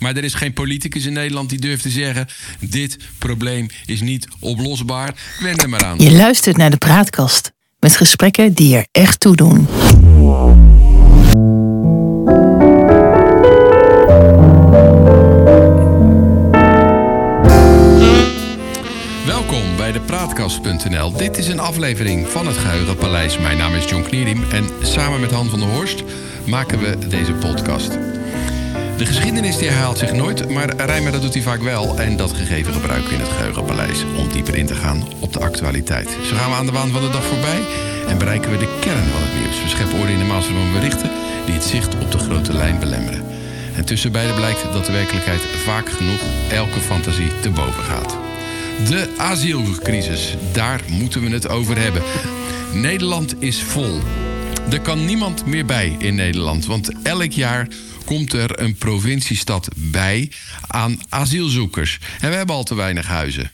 Maar er is geen politicus in Nederland die durft te zeggen: dit probleem is niet oplosbaar. Wend er maar aan. Je luistert naar de praatkast met gesprekken die er echt toe doen. Welkom bij de Praatkast.nl. Dit is een aflevering van het Geheugenpaleis. Mijn naam is John Knierim en samen met Han van der Horst maken we deze podcast. De geschiedenis die herhaalt zich nooit, maar Rijmer dat doet hij vaak wel. En dat gegeven gebruiken we in het Geheugenpaleis om dieper in te gaan op de actualiteit. Zo gaan we aan de waan van de dag voorbij en bereiken we de kern van het nieuws. We scheppen orde in de massa van berichten die het zicht op de grote lijn belemmeren. En tussen beiden blijkt dat de werkelijkheid vaak genoeg elke fantasie te boven gaat. De asielcrisis, daar moeten we het over hebben. Nederland is vol. Er kan niemand meer bij in Nederland, want elk jaar komt er een provinciestad bij aan asielzoekers. En we hebben al te weinig huizen.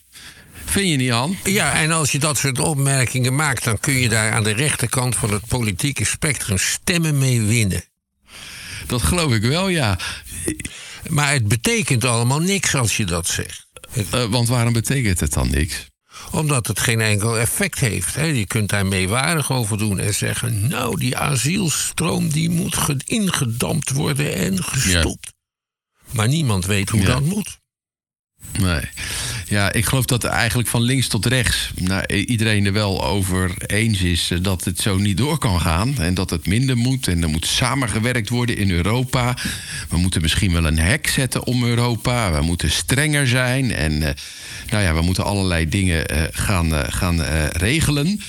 Vind je niet, Han? Ja, en als je dat soort opmerkingen maakt, dan kun je daar aan de rechterkant van het politieke spectrum stemmen mee winnen. Dat geloof ik wel, ja. Maar het betekent allemaal niks als je dat zegt. Uh, want waarom betekent het dan niks? Omdat het geen enkel effect heeft. Hè. Je kunt daar meewarig over doen en zeggen... nou, die asielstroom die moet ingedampt worden en gestopt. Ja. Maar niemand weet hoe ja. dat moet. Nee. Ja, ik geloof dat eigenlijk van links tot rechts nou, iedereen er wel over eens is dat het zo niet door kan gaan. En dat het minder moet. En er moet samengewerkt worden in Europa. We moeten misschien wel een hek zetten om Europa. We moeten strenger zijn. En uh, nou ja, we moeten allerlei dingen uh, gaan, gaan regelen.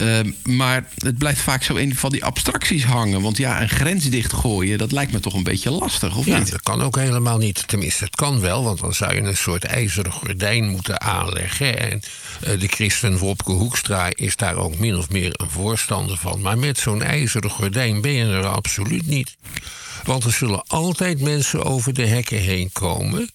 Uh, maar het blijft vaak zo in van die abstracties hangen. Want ja, een grens dichtgooien, dat lijkt me toch een beetje lastig, of ja, niet? dat kan ook helemaal niet. Tenminste, het kan wel, want dan zou je een soort ijzeren gordijn moeten aanleggen. En uh, de christen Wopke Hoekstra is daar ook min of meer een voorstander van. Maar met zo'n ijzeren gordijn ben je er absoluut niet. Want er zullen altijd mensen over de hekken heen komen.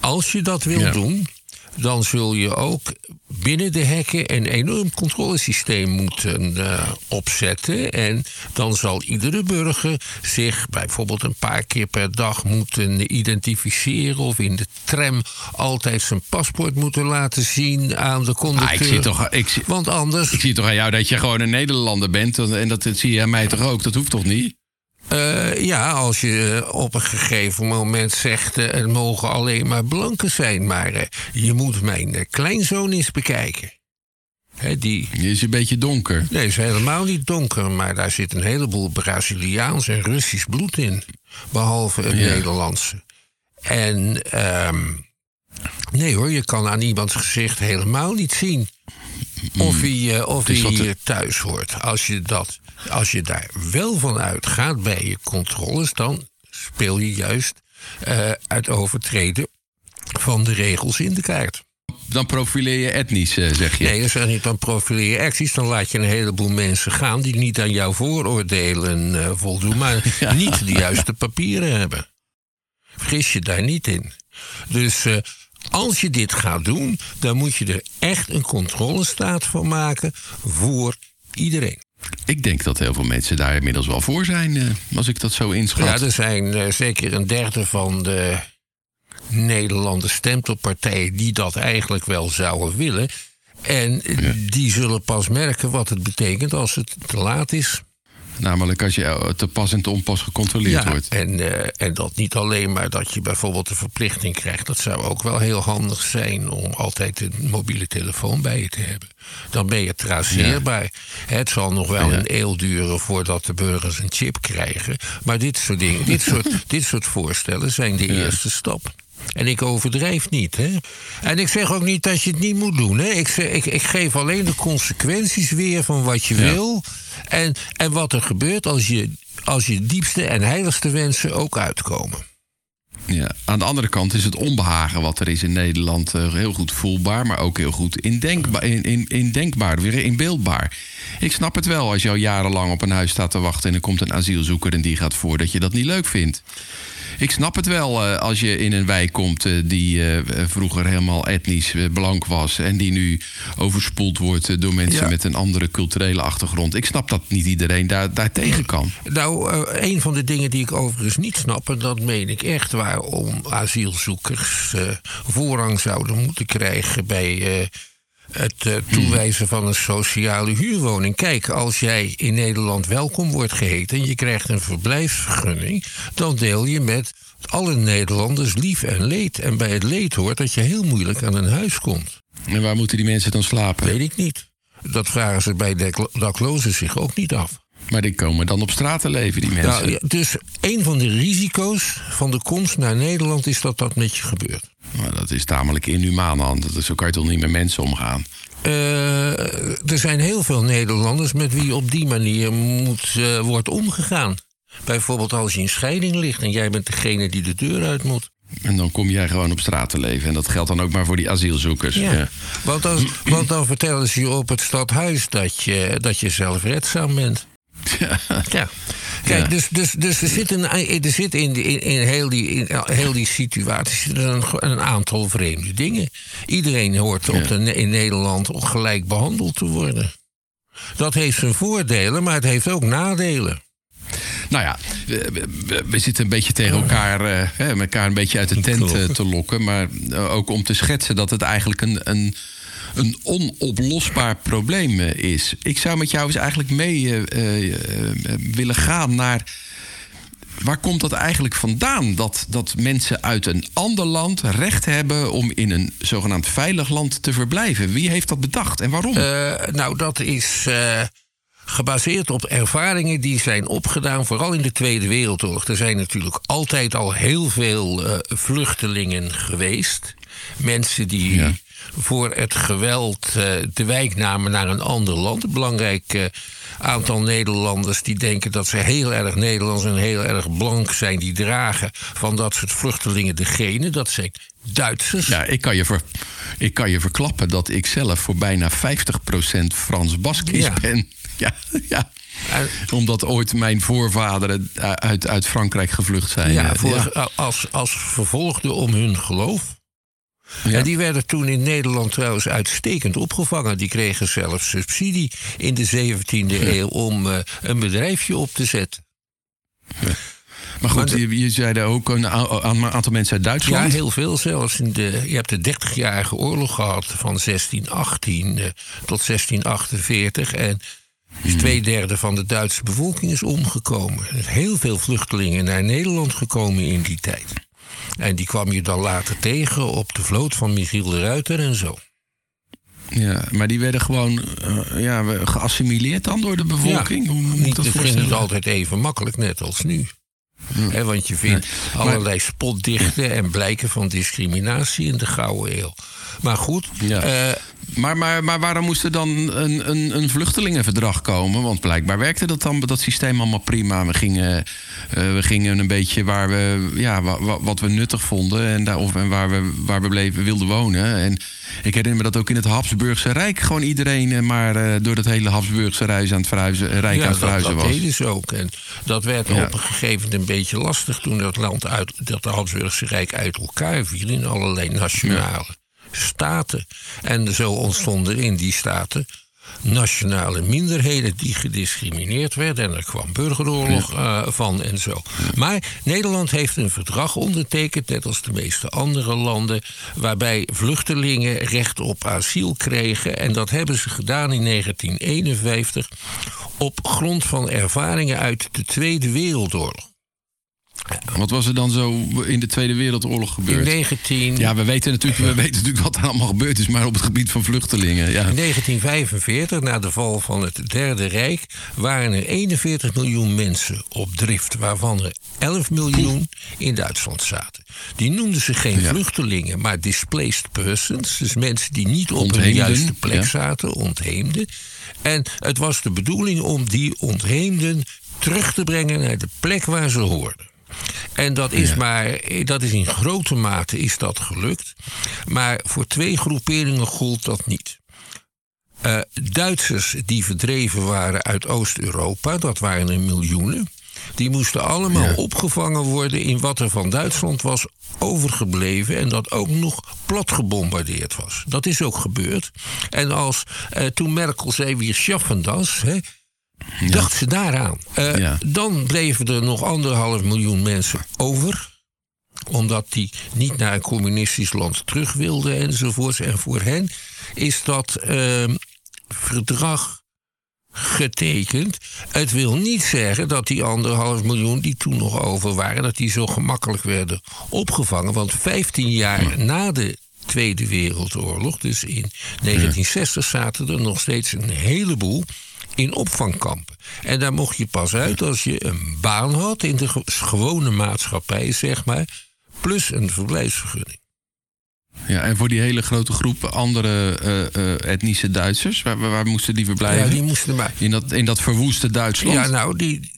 Als je dat wil ja. doen, dan zul je ook binnen de hekken een enorm controlesysteem moeten uh, opzetten. En dan zal iedere burger zich bijvoorbeeld een paar keer per dag moeten identificeren. Of in de tram altijd zijn paspoort moeten laten zien aan de conducteur. Ah, ik zie toch, ik zie, Want anders. Ik zie toch aan jou dat je gewoon een Nederlander bent. En dat, dat zie je aan mij toch ook? Dat hoeft toch niet? Uh, ja, als je op een gegeven moment zegt... Uh, er mogen alleen maar blanken zijn. Maar uh, je moet mijn kleinzoon eens bekijken. He, die... Die is een beetje donker. Nee, is helemaal niet donker. Maar daar zit een heleboel Braziliaans en Russisch bloed in. Behalve het ja. Nederlandse. En um, nee hoor, je kan aan iemands gezicht helemaal niet zien... of hij, of hij hier thuis hoort. Als je dat als je daar wel van uitgaat bij je controles, dan speel je juist uh, uit overtreden van de regels in de kaart. Dan profileer je etnisch, zeg je? Nee, dat zeg niet. Dan profileer je etnisch. Dan laat je een heleboel mensen gaan die niet aan jouw vooroordelen uh, voldoen, maar ja. niet de juiste papieren hebben. Vergis je daar niet in. Dus uh, als je dit gaat doen, dan moet je er echt een controlestaat van maken voor iedereen. Ik denk dat heel veel mensen daar inmiddels wel voor zijn, uh, als ik dat zo inschat. Ja, er zijn uh, zeker een derde van de Nederlanders stemt op partijen die dat eigenlijk wel zouden willen. En ja. die zullen pas merken wat het betekent als het te laat is. Namelijk als je te pas en te onpas gecontroleerd ja, wordt. En, uh, en dat niet alleen maar dat je bijvoorbeeld de verplichting krijgt. Dat zou ook wel heel handig zijn om altijd een mobiele telefoon bij je te hebben. Dan ben je traceerbaar. Ja. Het zal nog wel ja. een eeuw duren voordat de burgers een chip krijgen. Maar dit soort dingen, dit soort, dit soort voorstellen zijn de eerste stap. En ik overdrijf niet. Hè? En ik zeg ook niet dat je het niet moet doen. Hè? Ik, zeg, ik, ik geef alleen de consequenties weer van wat je ja. wil. En, en wat er gebeurt als je, als je diepste en heiligste wensen ook uitkomen. Ja, aan de andere kant is het onbehagen wat er is in Nederland uh, heel goed voelbaar, maar ook heel goed indenkbaar, in, in, indenkbaar, weer inbeeldbaar. Ik snap het wel als je al jarenlang op een huis staat te wachten en er komt een asielzoeker en die gaat voor dat je dat niet leuk vindt. Ik snap het wel eh, als je in een wijk komt eh, die eh, vroeger helemaal etnisch blank was. En die nu overspoeld wordt door mensen Ja. met een andere culturele achtergrond. Ik snap dat niet iedereen daar, daar tegen kan. Nou, een van de dingen die ik overigens niet snap, en dat meen ik echt, waarom asielzoekers voorrang zouden moeten krijgen bij het eh, toewijzen van een sociale huurwoning. Kijk, als jij in Nederland welkom wordt geheten en je krijgt een verblijfsvergunning, dan deel je met alle Nederlanders lief en leed. En bij het leed hoort dat je heel moeilijk aan een huis komt. En waar moeten die mensen dan slapen? Weet ik niet. Dat vragen ze bij dak- daklozen zich ook niet af. Maar die komen dan op straat te leven, die mensen. Nou, ja, dus een van de risico's van de komst naar Nederland is dat dat met je gebeurt. Maar dat is tamelijk inhumaan. Dan. Dat is, zo kan je toch niet met mensen omgaan? Eh, er zijn heel veel Nederlanders met wie op die manier moet, eh, wordt omgegaan. Bijvoorbeeld als je in scheiding ligt en jij bent degene die de deur uit moet. En dan kom jij gewoon op straat te leven. En dat geldt dan ook maar voor die asielzoekers. Ja. Want, als, want dan vertellen ze je op het stadhuis dat je, dat je zelfredzaam bent. Ja. Kijk, Ja. dus, dus, dus er zit, een, er zit in, in, in, heel die, in heel die situatie een, een aantal vreemde dingen. Iedereen hoort op de, in Nederland gelijk behandeld te worden. Dat heeft zijn voordelen, maar het heeft ook nadelen. Nou ja, we, we- we zitten een beetje tegen elkaar, eh, hè, elkaar een beetje uit de tent eh, te lokken. Maar eh, ook om te schetsen dat het eigenlijk een, een, een onoplosbaar probleem eh, is. Ik zou met jou eens eigenlijk mee eh, eh, willen gaan naar. Waar komt dat eigenlijk vandaan? Dat, dat mensen uit een ander land recht hebben om in een zogenaamd veilig land te verblijven. Wie heeft dat bedacht en waarom? Nou, dat is gebaseerd op ervaringen die zijn opgedaan, vooral in de Tweede Wereldoorlog. Er zijn natuurlijk altijd al heel veel vluchtelingen geweest. Mensen die Ja. Voor het geweld eh, de wijk namen naar een ander land. Een belangrijk eh, aantal Nederlanders die denken dat ze heel erg Nederlands en heel erg blank zijn. Die dragen van dat soort vluchtelingen de genen. Dat zijn Duitsers. Ja, ik kan, je ver, ik kan je verklappen dat ik zelf voor bijna 50% Frans-Baskisch Ja. ben. Ja, ja. En- Omdat ooit mijn voorvaderen uit, uit Frankrijk gevlucht zijn. Ja, Eh, Als, als vervolgde om hun geloof. Ja. En die werden toen in Nederland trouwens uitstekend opgevangen. Die kregen zelfs subsidie in de 17e eeuw om eh, een bedrijfje op te zetten. Maar goed, Maar de- je, je zei ook een aantal mensen uit Ja, Duitsland. heel veel zelfs. In de, je hebt de 30-jarige oorlog gehad van 1618 eh, tot 1648. En dus twee derde van de Duitse bevolking is omgekomen. Er zijn heel veel vluchtelingen naar Nederland gekomen in die tijd. En die kwam je dan later tegen op de vloot van Michiel de Ruiter en zo. Ja, maar die werden gewoon eh, ja, geassimileerd dan door de bevolking. Hoe moet niet, dat het ging niet voorstellen? altijd even makkelijk, net als nu. Hè, want je vindt Nee, allerlei spotdichten en blijken van discriminatie in de Gouden Eeuw. Maar goed, Ja. eh, Maar, maar, maar waarom moest er dan een, een, een vluchtelingenverdrag komen? Want blijkbaar werkte dat dan dat systeem allemaal prima. We gingen, eh, we gingen een beetje waar we, ja, wa- wa- wat we nuttig vonden en, daar, of, en waar we, waar we bleven, wilden wonen. En ik herinner me dat ook in het Habsburgse Rijk gewoon iedereen eh, maar eh, door het hele Habsburgse Rijk aan het verhuizen, Rijk ja, aan het dat, verhuizen dat was. deden ze ook. En dat werd Ja. op een gegeven moment een beetje lastig toen dat land uit, dat de Habsburgse Rijk uit elkaar viel in allerlei nationale staten. En zo ontstonden in die staten nationale minderheden die gediscrimineerd werden. En er kwam burgeroorlog eh, van en zo. Maar Nederland heeft een verdrag ondertekend, net als de meeste andere landen, waarbij vluchtelingen recht op asiel kregen. En dat hebben ze gedaan in 1951 op grond van ervaringen uit de Tweede Wereldoorlog. Wat was er dan zo in de Tweede Wereldoorlog In gebeurd? 19... Ja, we weten, natuurlijk, we weten natuurlijk wat er allemaal gebeurd is, maar op het gebied van vluchtelingen. Ja. In 1945, na de val van het Derde Rijk, waren er 41 miljoen mensen op drift, waarvan er 11 miljoen in Duitsland zaten. Die noemden ze geen Ja. vluchtelingen, maar displaced persons, dus mensen die niet op hun Ontheemden, juiste plek ja. zaten, ontheemden. En het was de bedoeling om die ontheemden terug te brengen naar de plek waar ze hoorden. En dat is, Ja. maar, dat is in grote mate is dat gelukt. Maar voor twee groeperingen gold dat niet. Eh, Duitsers die verdreven waren uit Oost-Europa, dat waren er miljoenen. Die moesten allemaal opgevangen worden in wat er van Duitsland was overgebleven en dat ook nog plat gebombardeerd was. Dat is ook gebeurd. En als eh, toen Merkel zei weer schaffen das, hè, dacht ze daaraan. Eh, Ja. Dan bleven er nog anderhalf miljoen mensen over omdat die niet naar een communistisch land terug wilden enzovoorts. En voor hen is dat ehm, verdrag getekend. Het wil niet zeggen dat die anderhalf miljoen die toen nog over waren... dat die zo gemakkelijk werden opgevangen. Want 15 jaar na de Tweede Wereldoorlog, dus in 1960... zaten er nog steeds een heleboel in opvangkampen. En daar mocht je pas uit als je een baan had in de ge- gewone maatschappij, zeg maar... plus een verblijfsvergunning. Ja, en voor die hele grote groep andere eh, eh, etnische Duitsers, waar, waar, waar moesten die verblijven? Ja, die moesten maar. in, dat, in dat verwoeste Duitsland? Ja, nou, die,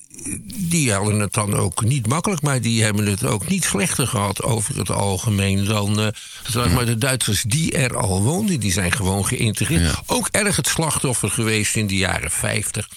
die hadden het dan ook niet makkelijk, maar die hebben het ook niet slechter gehad over het algemeen dan eh, zeg maar de Duitsers die er al woonden. Die zijn gewoon geïntegreerd. Ja. Ook erg het slachtoffer geweest in de jaren 50.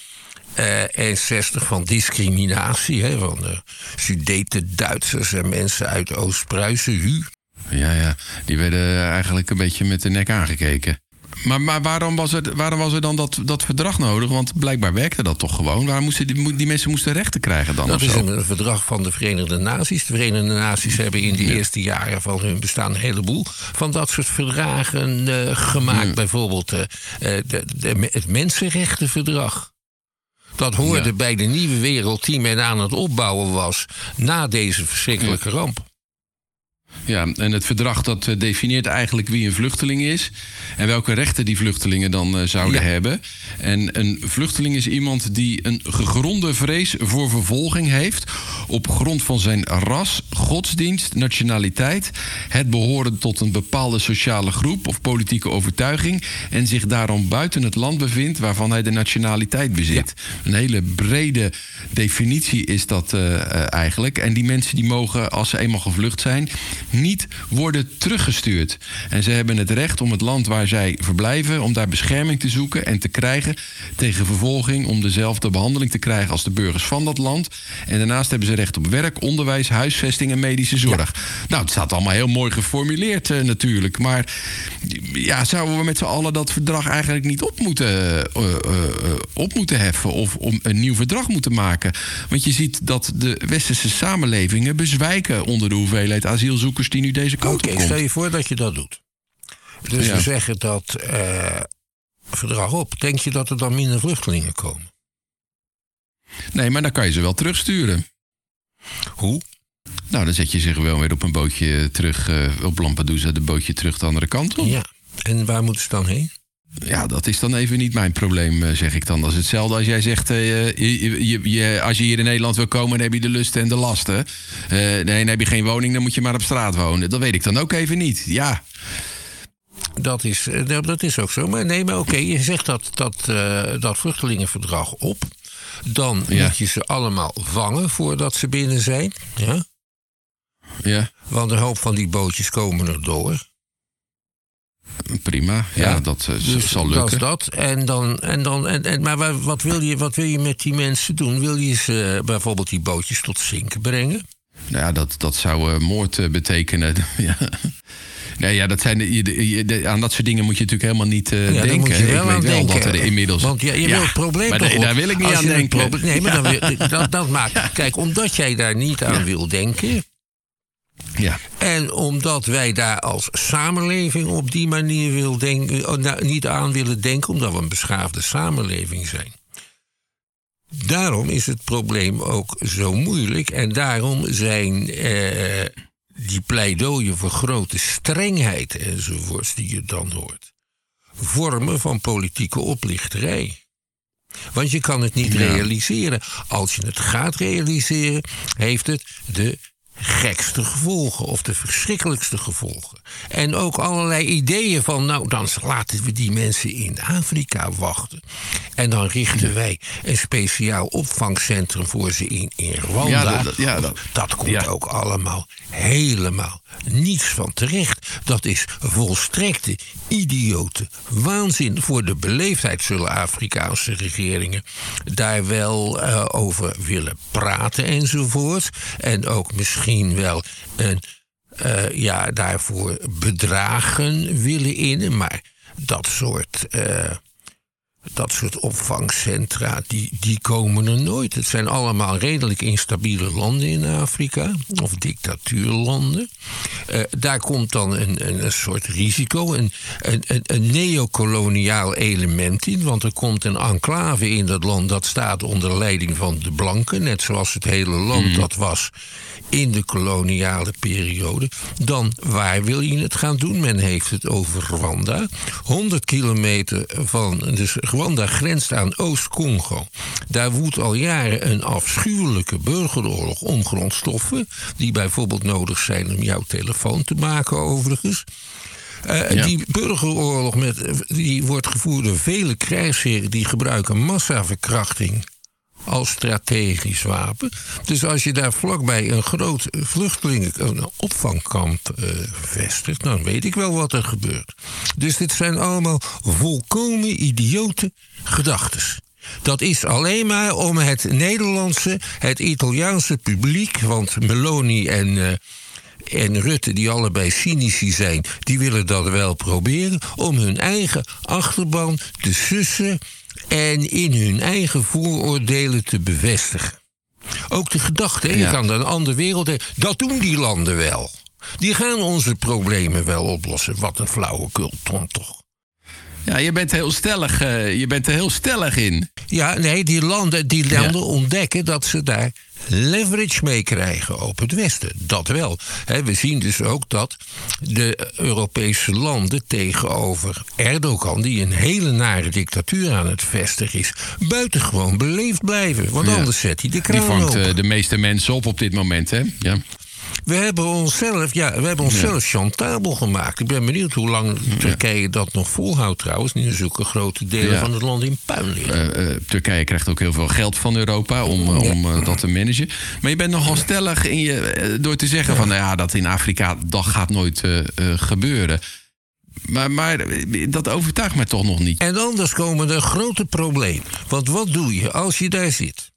eh, en 60 van discriminatie. Hè, van de Sudeten Duitsers en mensen uit Oost-Pruisen. Ja, ja, die werden eigenlijk een beetje met de nek aangekeken. Maar, maar waarom, was er, waarom was er dan dat, dat verdrag nodig? Want blijkbaar werkte dat toch gewoon? Waarom moesten die, die mensen moesten rechten krijgen dan? Dat is zo? een, verdrag van de Verenigde Naties. De Verenigde Naties hebben in de eerste jaren van hun bestaan een heleboel van dat soort verdragen eh, gemaakt. Bijvoorbeeld eh, de, de- het Mensenrechtenverdrag. Dat hoorde Ja. bij de nieuwe wereld die men aan het opbouwen was na deze verschrikkelijke ramp. Ja, en het verdrag dat eh, definieert eigenlijk wie een vluchteling is... en welke rechten die vluchtelingen dan eh, zouden Ja. hebben. En een vluchteling is iemand die een gegronde vrees voor vervolging heeft... op grond van zijn ras, godsdienst, nationaliteit... het behoren tot een bepaalde sociale groep of politieke overtuiging... en zich daarom buiten het land bevindt waarvan hij de nationaliteit bezit. Een hele brede definitie is dat eh, eigenlijk. En die mensen die mogen, als ze eenmaal gevlucht zijn, niet worden teruggestuurd. En ze hebben het recht om het land waar zij verblijven, om daar bescherming te zoeken en te krijgen tegen vervolging, om dezelfde behandeling te krijgen als de burgers van dat land. En daarnaast hebben ze recht op werk, onderwijs, huisvesting en medische zorg. Nou, het staat allemaal heel mooi geformuleerd eh, natuurlijk. Maar ja, zouden we met z'n allen dat verdrag eigenlijk niet op moeten, eh, eh, op moeten heffen of om een nieuw verdrag moeten maken? Want je ziet dat de westerse samenlevingen bezwijken onder de hoeveelheid asielzoekers die nu deze kant Oké, op komt. stel je voor dat je dat doet. Dus Ja. we zeggen dat eh, verdrag op. Denk je dat er dan minder vluchtelingen komen? Nee, maar dan kan je ze wel terugsturen. Hoe? Nou, dan zet je ze gewoon weer op een bootje terug, eh, op Lampedusa, de bootje terug de andere kant op. Ja. En waar moeten ze dan heen? Ja, dat is dan even niet mijn probleem, eh, zeg ik dan. Dat is hetzelfde als jij zegt, eh, je, je, als je hier in Nederland wil komen, dan heb je de lusten en de lasten. Eh, nee, dan heb je geen woning, dan moet je maar op straat wonen. Dat weet ik dan ook even niet. Ja, Dat is, dat is ook zo. Maar nee, maar oké, je zegt dat, dat, dat vluchtelingenverdrag op. Dan Ja. moet je ze allemaal vangen voordat ze binnen zijn. Ja? ja, Want een hoop van die bootjes komen er door. Prima. Ja, Ja. dat eh, Dus zal lukken. dat. En dan, en dan, en, en, maar wa- wat wil, je, wat wil je met die mensen doen? Wil je ze eh, bijvoorbeeld die bootjes tot zinken brengen? Nou ja, dat, dat zou eh, moord betekenen. ja. Nee, ja, dat zijn de, aan dat soort dingen moet je natuurlijk helemaal niet eh, Ja, denken. moet je wel ik weet aan wel denken. dat er inmiddels... Want ja, je wil het probleem maar toch daar wil ik niet aan denken. Nee, maar dan wil, dat, dat maakt... Kijk, omdat jij daar niet aan wil denken... Ja. En omdat wij daar als samenleving op die manier wil denken, oh, nou, niet aan willen denken, omdat we een beschaafde samenleving zijn. Daarom is het probleem ook zo moeilijk. En daarom zijn eh, die pleidooien voor grote strengheid enzovoorts die je dan hoort. Vormen van politieke oplichterij. Want je kan het niet Ja. realiseren. Als je het gaat realiseren, heeft het de gekste gevolgen of de verschrikkelijkste gevolgen. En ook allerlei ideeën van, nou, dan laten we die mensen in Afrika wachten. En dan richten wij een speciaal opvangcentrum voor ze in, in Rwanda. Ja, dat- ja, dat- dat komt ja. ook allemaal helemaal niets van terecht. Dat is volstrekte idiote waanzin. Voor de beleefdheid zullen Afrikaanse regeringen daar wel uh, over willen praten enzovoort. En ook misschien wel een, uh, ja, daarvoor bedragen willen innen. Maar dat soort. Uh, dat soort opvangcentra, die, die komen er nooit. Het zijn allemaal redelijk instabiele landen in Afrika, of dictatuurlanden. Uh, daar komt dan een, een, een soort risico, een, een, een neocoloniaal element in. Want er komt een enclave in dat land dat staat onder leiding van de blanken, net zoals het hele land mm. dat was in de koloniale periode. Dan waar wil je het gaan doen? Men heeft het over Rwanda. 100 kilometer van. Dus Rwanda grenst aan Oost-Congo. Daar woedt al jaren een afschuwelijke burgeroorlog om grondstoffen. Die bijvoorbeeld nodig zijn om jouw telefoon te maken, overigens. Uh, ja. Die burgeroorlog met, die wordt gevoerd door vele krijgsheren die gebruiken massaverkrachting als strategisch wapen. Dus als je daar vlakbij een groot vluchtelingenopvangkamp uh, vestigt, dan weet ik wel wat er gebeurt. Dus dit zijn allemaal volkomen idiote gedachten. Dat is alleen maar om het Nederlandse, het Italiaanse publiek, want Meloni en. Uh, en Rutte, die allebei cynici zijn, die willen dat wel proberen om hun eigen achterban te sussen en in hun eigen vooroordelen te bevestigen. Ook de gedachte, je kan een andere wereld hebben, dat doen die landen wel. Die gaan onze problemen wel oplossen. Wat een flauwekul, Tom, toch? Ja, je bent heel stellig, uh, je bent er heel stellig in. Ja, nee, die landen, die landen ja. ontdekken dat ze daar leverage meekrijgen op het Westen. Dat wel. we zien dus ook dat de Europese landen tegenover Erdogan, die een hele nare dictatuur aan het vestigen is, buitengewoon beleefd blijven. Want ja. anders zet hij de kraan Die vangt open. Uh, de meeste mensen op op dit moment, hè? Ja. We hebben onszelf, ja, we hebben onszelf ja. chantabel gemaakt. Ik ben benieuwd hoe lang Turkije dat nog volhoudt trouwens. Nu zulke grote delen ja. van het land in puin liggen. Uh, uh, Turkije krijgt ook heel veel geld van Europa om, om uh, dat te managen. Maar je bent nogal stellig in je, door te zeggen van nou ja, dat in Afrika dat gaat nooit gebeuren. Maar, maar dat overtuigt mij toch nog niet. En anders komen er grote problemen. Want wat doe je als je daar zit?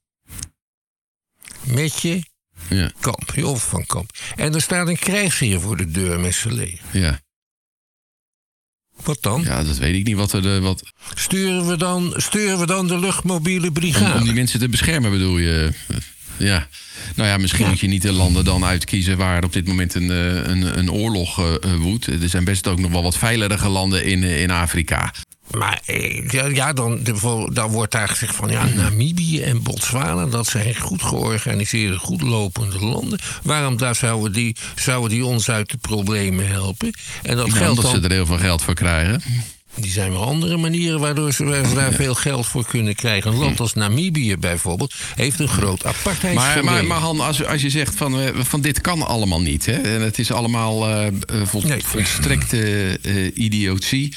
Met je ja. kamp, je opvangkamp. En er staat een krijgsheer voor de deur met zijn leger. Ja. Wat dan? Ja, dat weet ik niet. Wat er de, wat... Sturen, we dan, sturen we dan de luchtmobiele brigade? Om, om die mensen te beschermen bedoel je? Ja. Nou ja, misschien ja. moet je niet de landen dan uitkiezen waar op dit moment een, een, een oorlog uh, woedt. Er zijn best ook nog wel wat veiligere landen in, in Afrika. Maar ja, dan, dan wordt daar gezegd van ja, Namibië en Botswana, dat zijn goed georganiseerde, goed lopende landen. Waarom daar zouden, die, zouden die ons uit de problemen helpen? En dat geldt dan, ze er heel veel geld voor krijgen. Die zijn wel andere manieren waardoor ze daar veel geld voor kunnen krijgen. Een land als Namibië bijvoorbeeld heeft een groot apartheidsverleden. Maar, maar, maar Han, als, als je zegt van, van dit kan allemaal niet. Hè? En het is allemaal uh, vol, nee. volstrekte uh, idiotie.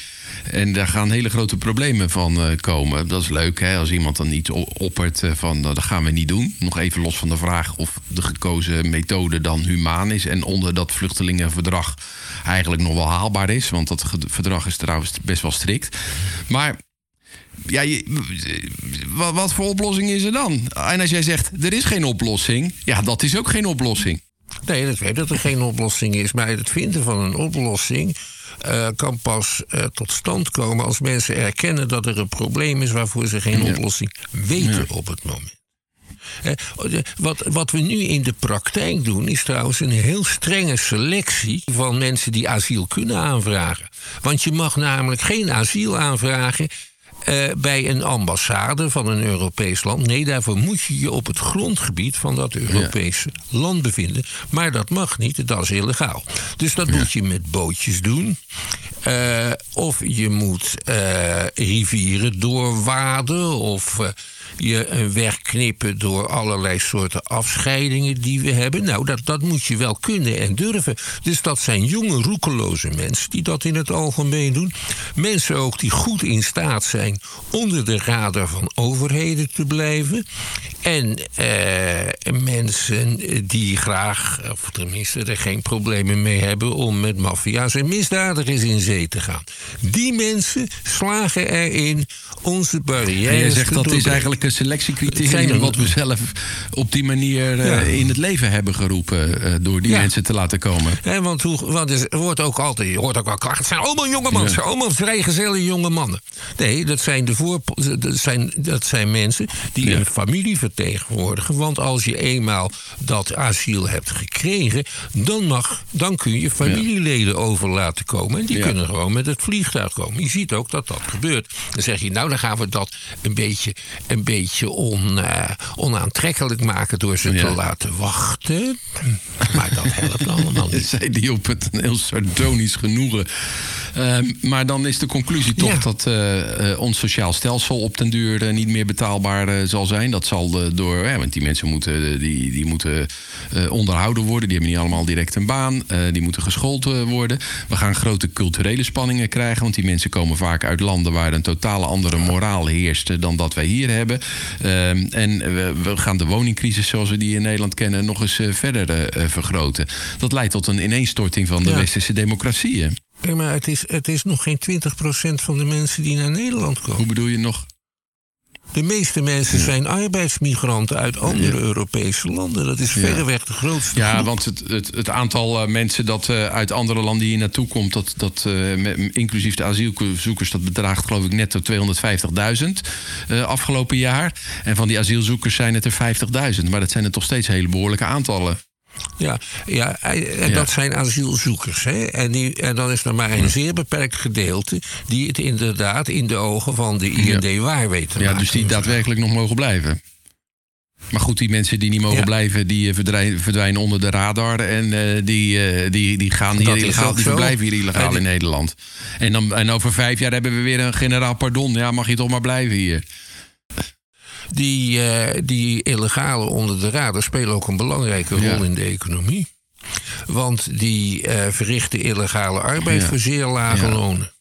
En daar gaan hele grote problemen van uh, komen. Dat is leuk hè, als iemand dan iets oppert van nou, dat gaan we niet doen. Nog even los van de vraag of de gekozen methode dan humaan is. En onder dat vluchtelingenverdrag eigenlijk nog wel haalbaar is. Want dat verdrag is trouwens best wel strikt. Maar ja, wat, wat, voor oplossing is er dan? En als jij zegt, er is geen oplossing, ja, dat is ook geen oplossing. Nee, dat weet dat er geen oplossing is. Maar het vinden van een oplossing uh, kan pas uh, tot stand komen als mensen erkennen dat er een probleem is waarvoor ze geen ja. oplossing weten ja. op het moment. Wat, wat we nu in de praktijk doen, is trouwens een heel strenge selectie van mensen die asiel kunnen aanvragen. Want je mag namelijk geen asiel aanvragen uh, bij een ambassade van een Europees land. Nee, daarvoor moet je je op het grondgebied van dat Europese ja. land bevinden. Maar dat mag niet, dat is illegaal. Dus dat ja. moet je met bootjes doen. Uh, of je moet uh, rivieren doorwaden. Of je wegknippen door allerlei soorten afscheidingen die we hebben. Nou, dat, dat moet je wel kunnen en durven. Dus dat zijn jonge, roekeloze mensen die dat in het algemeen doen. Mensen ook die goed in staat zijn onder de radar van overheden te blijven. En eh, mensen die graag, of tenminste er geen problemen mee hebben om met maffia's en misdadigers in zee te gaan. Die mensen slagen erin onze barrières. En je zegt dat is eigenlijk een selectiecriterium wat we zelf op die manier uh, in het leven hebben geroepen uh, door die ja. mensen te laten komen. Ja, want, hoe, want er wordt ook altijd, je hoort ook wel kracht. Het zijn allemaal jonge mannen, ja. zijn allemaal vrijgezelle jonge mannen. Nee, dat zijn, de voor, dat zijn, dat zijn mensen die een familie vertegenwoordigen. Want als je eenmaal dat asiel hebt gekregen, dan, mag, dan kun je familieleden over laten komen. En die kunnen gewoon met het vliegtuig komen. Je ziet ook dat dat gebeurt. Dan zeg je, nou dan gaan we dat een beetje, een beetje on, uh, onaantrekkelijk maken door ze te laten wachten. Maar dat helpt allemaal niet. Zei die op het een heel sardonisch genoegen. Uh, maar dan is de conclusie toch ja. dat uh, uh, ons sociaal stelsel op den duur niet meer betaalbaar zal zijn. Dat zal door, want die mensen moeten, die, die moeten onderhouden worden. Die hebben niet allemaal direct een baan. die moeten geschoold worden. We gaan grote culturele spanningen krijgen. Want die mensen komen vaak uit landen waar een totale andere moraal heerst dan dat wij hier hebben. Ehm, en we, gaan de woningcrisis zoals we die in Nederland kennen nog eens verder vergroten. Dat leidt tot een ineenstorting van de ja. westerse democratieën. Ja, maar het is, het is nog geen 20% van de mensen die naar Nederland komen. Hoe bedoel je nog? De meeste mensen zijn arbeidsmigranten uit andere. Europese landen. Dat is verreweg de grootste. Ja, groep. want het, het, het aantal uh, mensen dat uh, uit andere landen hier naartoe komt, dat, dat, uh, met, inclusief de asielzoekers, dat bedraagt geloof ik netto 250.000 afgelopen jaar. En van die asielzoekers zijn het er 50.000. Maar dat zijn er toch steeds hele behoorlijke aantallen. Ja, ja, en dat zijn asielzoekers. Hè? En, die, en dan is er maar een zeer beperkt gedeelte die het inderdaad in de ogen van de IND ja. waar weten. Ja, dus die daadwerkelijk nog mogen blijven. Maar goed, die mensen die niet mogen ja. blijven, die verdwijnen, verdwijnen, onder de radar. En uh, die, uh, die, die gaan hier illegaal, die verblijven hier illegaal die... in Nederland. En, dan, en over vijf jaar hebben we weer een generaal pardon. Ja, mag je toch maar blijven hier. Die, uh, die illegale onder de radar spelen ook een belangrijke rol ja. in de economie. Want die uh, verrichten illegale arbeid ja. voor zeer lage ja. lonen.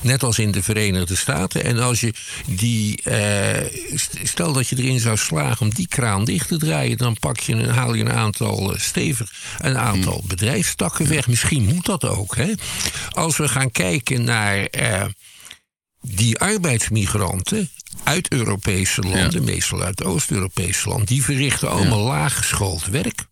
Net als in de Verenigde Staten. En als je die. Uh, stel dat je erin zou slagen om die kraan dicht te draaien. dan pak je een, haal je een aantal stevig. een aantal hmm. bedrijfstakken weg. Misschien moet dat ook. Hè? Als we gaan kijken naar. die arbeidsmigranten uit Europese landen, ja. meestal uit Oost-Europese landen, die verrichten allemaal ja. laaggeschoold werk.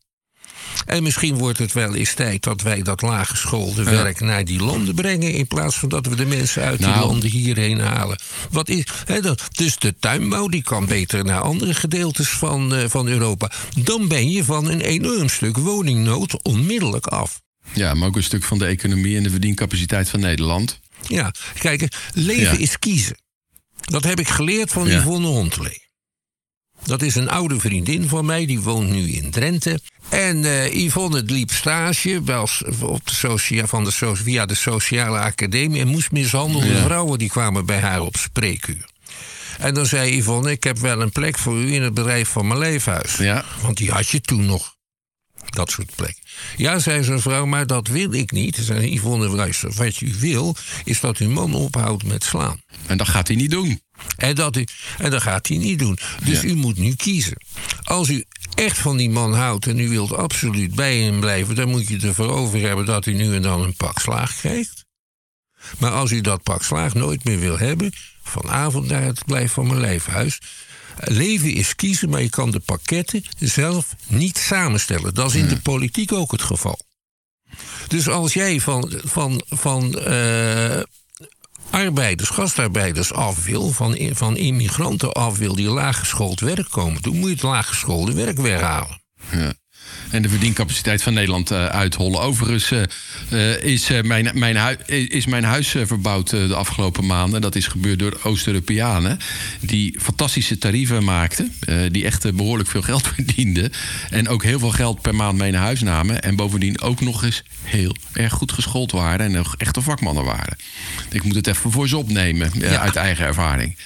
En misschien wordt het wel eens tijd dat wij dat laaggeschoolde ja. werk naar die landen brengen. In plaats van dat we de mensen uit nou. die landen hierheen halen. Wat is, he, dat, dus de tuinbouw die kan beter naar andere gedeeltes van, uh, van Europa. Dan ben je van een enorm stuk woningnood onmiddellijk af. Ja, maar ook een stuk van de economie en de verdiencapaciteit van Nederland. Ja, kijk, leven is kiezen. Dat heb ik geleerd van ja. Yvonne Hontelee. Dat is een oude vriendin van mij, die woont nu in Drenthe. En uh, Yvonne liep stage was op de socia van de so via de Sociale Academie... en moest mishandelde ja. vrouwen die kwamen bij haar op spreekuur. En dan zei Yvonne, ik heb wel een plek voor u in het bedrijf van mijn leefhuis. Ja. Want die had je toen nog. Dat soort plek. Ja, zei zo'n vrouw, maar dat wil ik niet. Zei Yvonne luister, wat u wil, is dat uw man ophoudt met slaan. En dat gaat hij niet doen. En dat, en dat gaat hij niet doen. Dus ja. u moet nu kiezen. Als u echt van die man houdt en u wilt absoluut bij hem blijven... dan moet je ervoor over hebben dat u nu en dan een pak slaag krijgt. Maar als u dat pak slaag nooit meer wil hebben... vanavond naar het blijf van mijn lijfhuis... Leven is kiezen, maar je kan de pakketten zelf niet samenstellen. Dat is in de politiek ook het geval. Dus als jij van, van, van uh, arbeiders, gastarbeiders af wil, van, van immigranten af wil die laaggeschoold werk komen doen, moet je het laaggeschoolde werk weghalen. Ja en de verdiencapaciteit van Nederland uh, uithollen. Overigens uh, is, mijn, mijn hui, is mijn huis verbouwd de afgelopen maanden. Dat is gebeurd door Oost-Europeanen die fantastische tarieven maakten. die echt behoorlijk veel geld verdienden. En ook heel veel geld per maand mee naar huis namen. En bovendien ook nog eens heel erg goed geschoold waren. En nog echte vakmannen waren. Ik moet het even voor ze opnemen ja. uit eigen ervaring.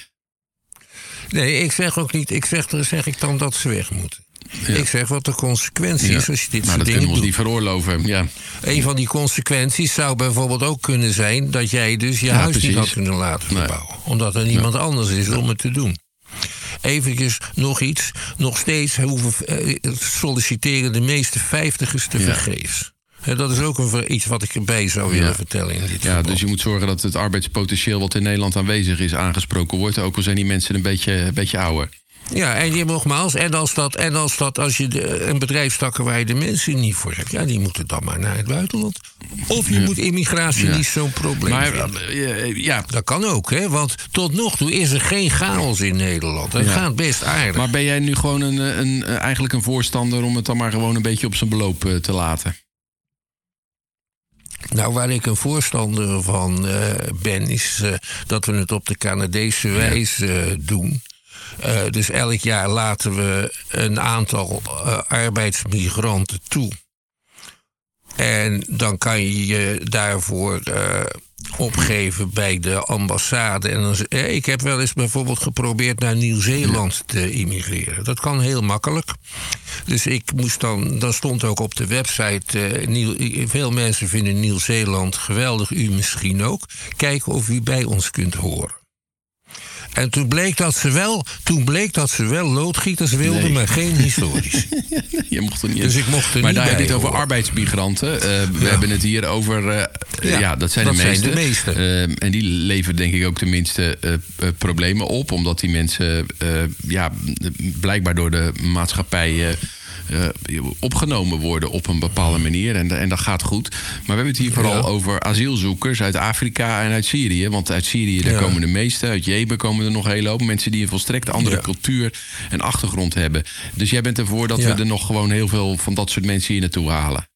Nee, ik zeg ook niet, ik zeg, zeg ik dan dat ze weg moeten. Ik zeg wat de consequentie is als je dit maar soort dat dingen kunnen we ons doet. niet veroorloven. Ja. Een van die consequenties zou bijvoorbeeld ook kunnen zijn dat jij dus je Ja, huis precies. niet had kunnen laten Nee. verbouwen. Omdat er niemand anders is om het te doen. Eventjes nog iets. Nog steeds hoeven, eh, solliciteren de meeste vijftigers te Ja. vergeefs. Dat is ook een, iets wat ik erbij zou willen Ja. vertellen in dit ja, verband. dus je moet zorgen dat het arbeidspotentieel wat in Nederland aanwezig is aangesproken wordt. Ook al zijn die mensen een beetje, een beetje ouder. Ja, en je, nogmaals, en als dat, en als, dat als je de, een bedrijfstakken waar je de mensen niet voor hebt, ja, die moeten dan maar naar het buitenland. Of je moet immigratie Ja. niet zo'n probleem Maar vinden. eh, ja, Dat kan ook, hè? Want tot nog toe is er geen chaos in Nederland. Het Ja. gaat best aardig. maar ben jij nu gewoon een, eh, een, eh, eigenlijk een voorstander om het dan maar gewoon een beetje op zijn beloop eh, te laten? Nou, waar ik een voorstander van eh, ben, is eh, dat we het op de Canadese wijze eh, doen. Eh, dus elk jaar laten we een aantal eh, arbeidsmigranten toe. En dan kan je je daarvoor eh, opgeven bij de ambassade. En dan, ik heb wel eens bijvoorbeeld geprobeerd naar Nieuw-Zeeland te immigreren. Dat kan heel makkelijk. Dus ik moest dan, dan stond ook op de website. Nieuw, veel mensen vinden Nieuw-Zeeland geweldig, u misschien ook. Kijken of u bij ons kunt horen. En toen bleek dat ze wel, toen bleek dat ze wel loodgieters wilden, Nee. maar geen historisch. Je mocht er niet Dus ik mocht er maar niet daar heb je het over arbeidsmigranten. Eh, we hebben het hier over. eh, ja, Ja, dat zijn dat de zijn meeste. de meeste. Eh, en die leveren denk ik ook de minste problemen op. Omdat die mensen ja, blijkbaar door de maatschappij. Eh, opgenomen worden op een bepaalde manier. En, en dat gaat goed. Maar we hebben het hier vooral Ja. over asielzoekers uit Afrika en uit Syrië. Want uit Syrië daar Ja. komen de meeste. Uit Jemen komen er nog een hele hoop. Mensen die een volstrekt andere Ja. cultuur en achtergrond hebben. Dus jij bent ervoor dat we er nog gewoon heel veel van dat soort mensen hier naartoe halen.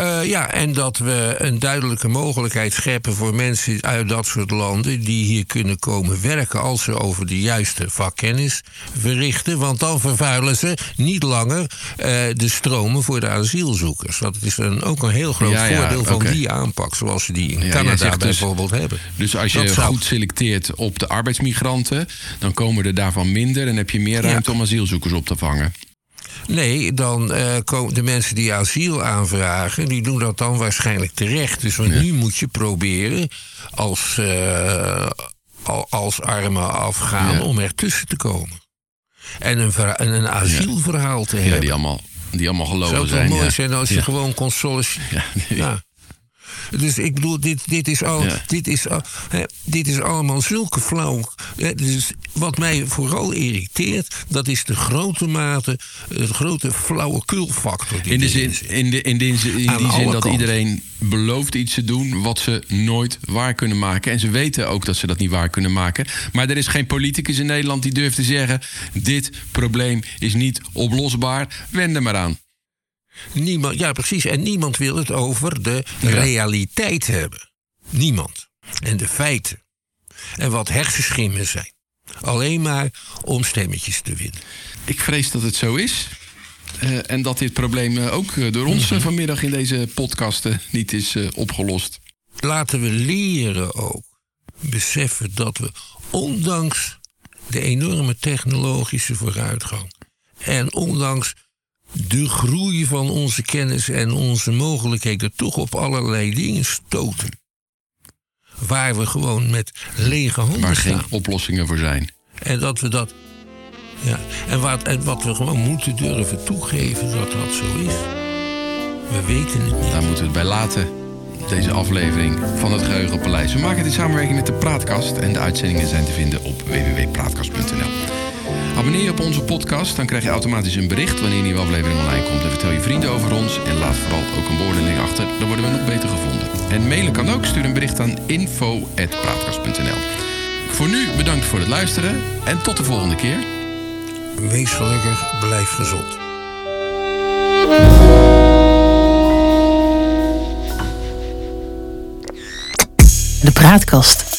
Eh, ja, en dat we een duidelijke mogelijkheid scheppen voor mensen uit dat soort landen die hier kunnen komen werken als ze over de juiste vakkennis verrichten. Want dan vervuilen ze niet langer eh, de stromen voor de asielzoekers. Dat is een, ook een heel groot Ja, ja, voordeel van die aanpak, zoals ze die in Canada dus- bijvoorbeeld hebben. Dus als je Dat zou- goed selecteert op de arbeidsmigranten, dan komen er daarvan minder en heb je meer ruimte om asielzoekers op te vangen. Nee, dan eh, komen de mensen die asiel aanvragen, die doen dat dan waarschijnlijk terecht. Dus want nu moet je proberen als, al- als armen afgaan Ja. om ertussen te komen. En een, en een asielverhaal te Ja, hebben. die allemaal, die allemaal Zou geloven het wel zijn. mooi ja. zijn als je Ja. gewoon kon solliciteren. Ja, Ja. Dus ik bedoel, dit, dit, is, al, Ja. dit, is, al, hè, dit is allemaal zulke flauw. Hè, dus wat mij vooral irriteert, dat is de grote mate, de grote flauwekulfactor. die In, de in, de, in, de, in die zin dat iedereen belooft iets te doen wat ze nooit waar kunnen maken. En ze weten ook dat ze dat niet waar kunnen maken. Maar er is geen politicus in Nederland die durft te zeggen: dit probleem is niet oplosbaar. Wend er maar aan. Niemand, ja, precies. En niemand wil het over de Ja. realiteit hebben. Niemand. En de feiten. En wat hersenschimmen zijn. Alleen maar om stemmetjes te winnen. Ik vrees dat het zo is. Eh, en dat dit probleem eh, ook eh, door ons Mhm. vanmiddag in deze podcast niet is opgelost. Laten we leren ook. Beseffen dat we ondanks de enorme technologische vooruitgang. En ondanks de groei van onze kennis en onze mogelijkheden toch op allerlei dingen stoten. Waar we gewoon met lege handen Waar staan. geen oplossingen voor zijn. En dat we dat. Ja, en wat, en wat we gewoon moeten durven toegeven dat dat zo is. We weten het niet. Daar moeten we het bij laten. Deze aflevering van het Geheugenpaleis. We maken het in samenwerking met de Praatkast. En de uitzendingen zijn te vinden op www.praatkast.nl. Abonneer je op onze podcast, dan krijg je automatisch een bericht wanneer een nieuwe aflevering online komt. En vertel je vrienden over ons en laat vooral ook een beoordeling achter. Dan worden we nog beter gevonden. En mailen kan ook. Stuur een bericht aan info.praatkast.nl. Voor nu bedankt voor het luisteren en tot de volgende keer. Wees gelukkig, blijf gezond. De Praatkast.